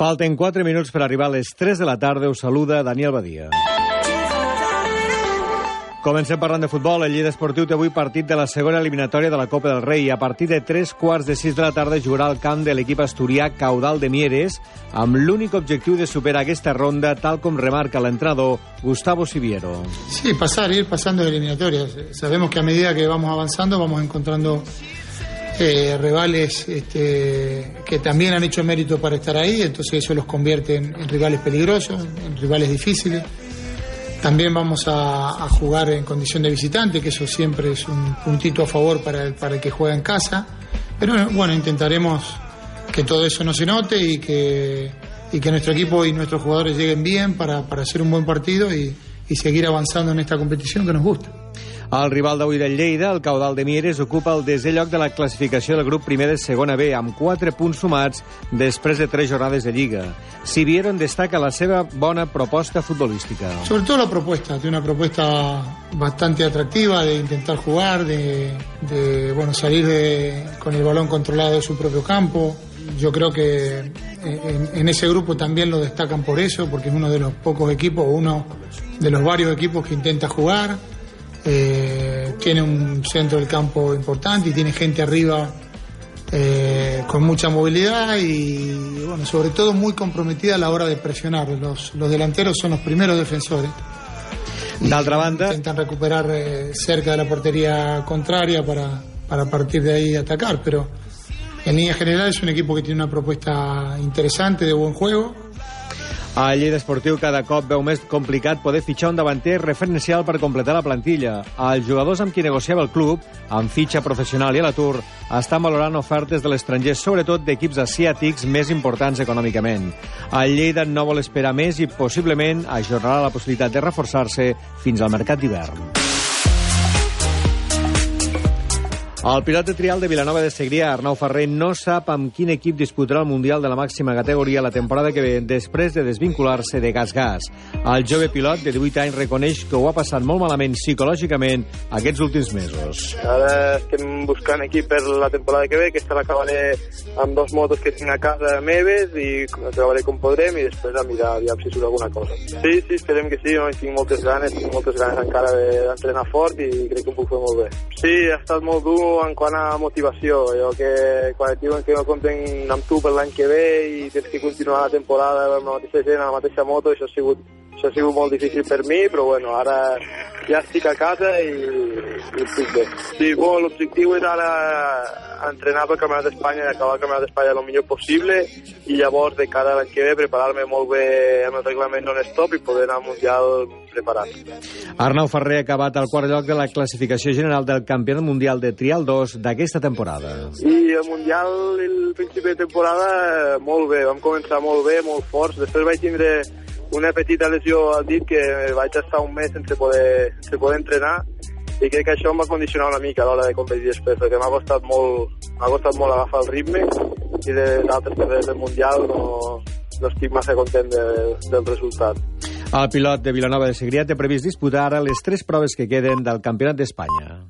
Falten 4 minuts per arribar a les 3 de la tarda. Us saluda Daniel Badia. Comencem parlant de futbol. El Lleida Esportiu té avui partit de la segona eliminatòria de la Copa del Rei. A partir de 3 quarts de 6 de la tarda jugarà al camp de l'equip asturià Caudal de Mieres amb l'únic objectiu de superar aquesta ronda tal com remarca l'entrenador Gustavo Siviero. Sí, pasar, ir pasando de eliminatorias. Sabemos que a medida que vamos avanzando vamos encontrando eh, rivales este, que también han hecho mérito para estar ahí, entonces eso los convierte en, rivales peligrosos, en rivales difíciles. También vamos a, a, jugar en condición de visitante, que eso siempre es un puntito a favor para el, para el que juega en casa. Pero bueno, intentaremos que todo eso no se note y que, y que nuestro equipo y nuestros jugadores lleguen bien para, para hacer un buen partido y, y seguir avanzando en esta competición que nos gusta. El rival d'avui del Lleida, el Caudal de Mieres, ocupa el desè lloc de la classificació del grup primer de segona B, amb 4 punts sumats després de 3 jornades de Lliga. Si vieron destaca la seva bona proposta futbolística. Sobre todo la propuesta, tiene una propuesta bastante atractiva de intentar jugar, de, de bueno, salir de, con el balón controlado de su propio campo. Yo creo que en, en ese grupo también lo destacan por eso, porque es uno de los pocos equipos, uno de los varios equipos que intenta jugar. Eh, tiene un centro del campo importante y tiene gente arriba eh, con mucha movilidad y bueno, sobre todo muy comprometida a la hora de presionar. Los, los delanteros son los primeros defensores. D'altra banda... Intentan recuperar eh, cerca de la portería contraria para, para partir de ahí atacar, pero en línea general es un equipo que tiene una propuesta interesante de buen juego el Lleida Esportiu cada cop veu més complicat poder fitxar un davanter referencial per completar la plantilla. Els jugadors amb qui negociava el club, amb fitxa professional i a l'atur, estan valorant ofertes de l'estranger, sobretot d'equips asiàtics més importants econòmicament. El Lleida no vol esperar més i possiblement ajornarà la possibilitat de reforçar-se fins al mercat d'hivern. El pilot de trial de Vilanova de Segrià, Arnau Ferrer, no sap amb quin equip disputarà el Mundial de la màxima categoria la temporada que ve, després de desvincular-se de Gas-Gas. El jove pilot de 18 anys reconeix que ho ha passat molt malament psicològicament aquests últims mesos. Ara estem buscant equip per la temporada que ve, que esta l'acabaré amb dos motos que tinc a casa meves i treballaré com podrem i després a mirar aviam si surt alguna cosa. Sí, sí, esperem que sí, no? tinc moltes ganes, tinc moltes ganes encara d'entrenar fort i crec que ho puc fer molt bé. Sí, ha estat molt dur en quant a motivació, allò que quan et diuen que no compten amb tu per l'any que ve i tens que continuar la temporada amb la mateixa gent, amb la mateixa moto, això ha sigut, això ha sigut molt difícil per mi, però bueno, ara ja estic a casa i, i estic bé. Sí, bueno, l'objectiu és ara entrenar pel Campionat d'Espanya i acabar el Campionat d'Espanya el millor possible i llavors de cara a l'any que ve preparar-me molt bé amb el reglament non-stop i poder anar al Mundial preparat. Arnau Ferrer ha acabat al quart lloc de la classificació general del Campionat Mundial de Trial 2 d'aquesta temporada. I el Mundial, el principi de temporada, molt bé. Vam començar molt bé, molt forts. Després vaig tindre una petita lesió al dit que vaig estar un mes sense poder, sense poder entrenar i crec que això em va condicionar una mica a l'hora de competir després, perquè m'ha costat molt, m'ha costat molt agafar el ritme i de d'altres carreres del Mundial no, no estic massa content de, del resultat. El pilot de Vilanova de Segrià té previst disputar les tres proves que queden del Campionat d'Espanya.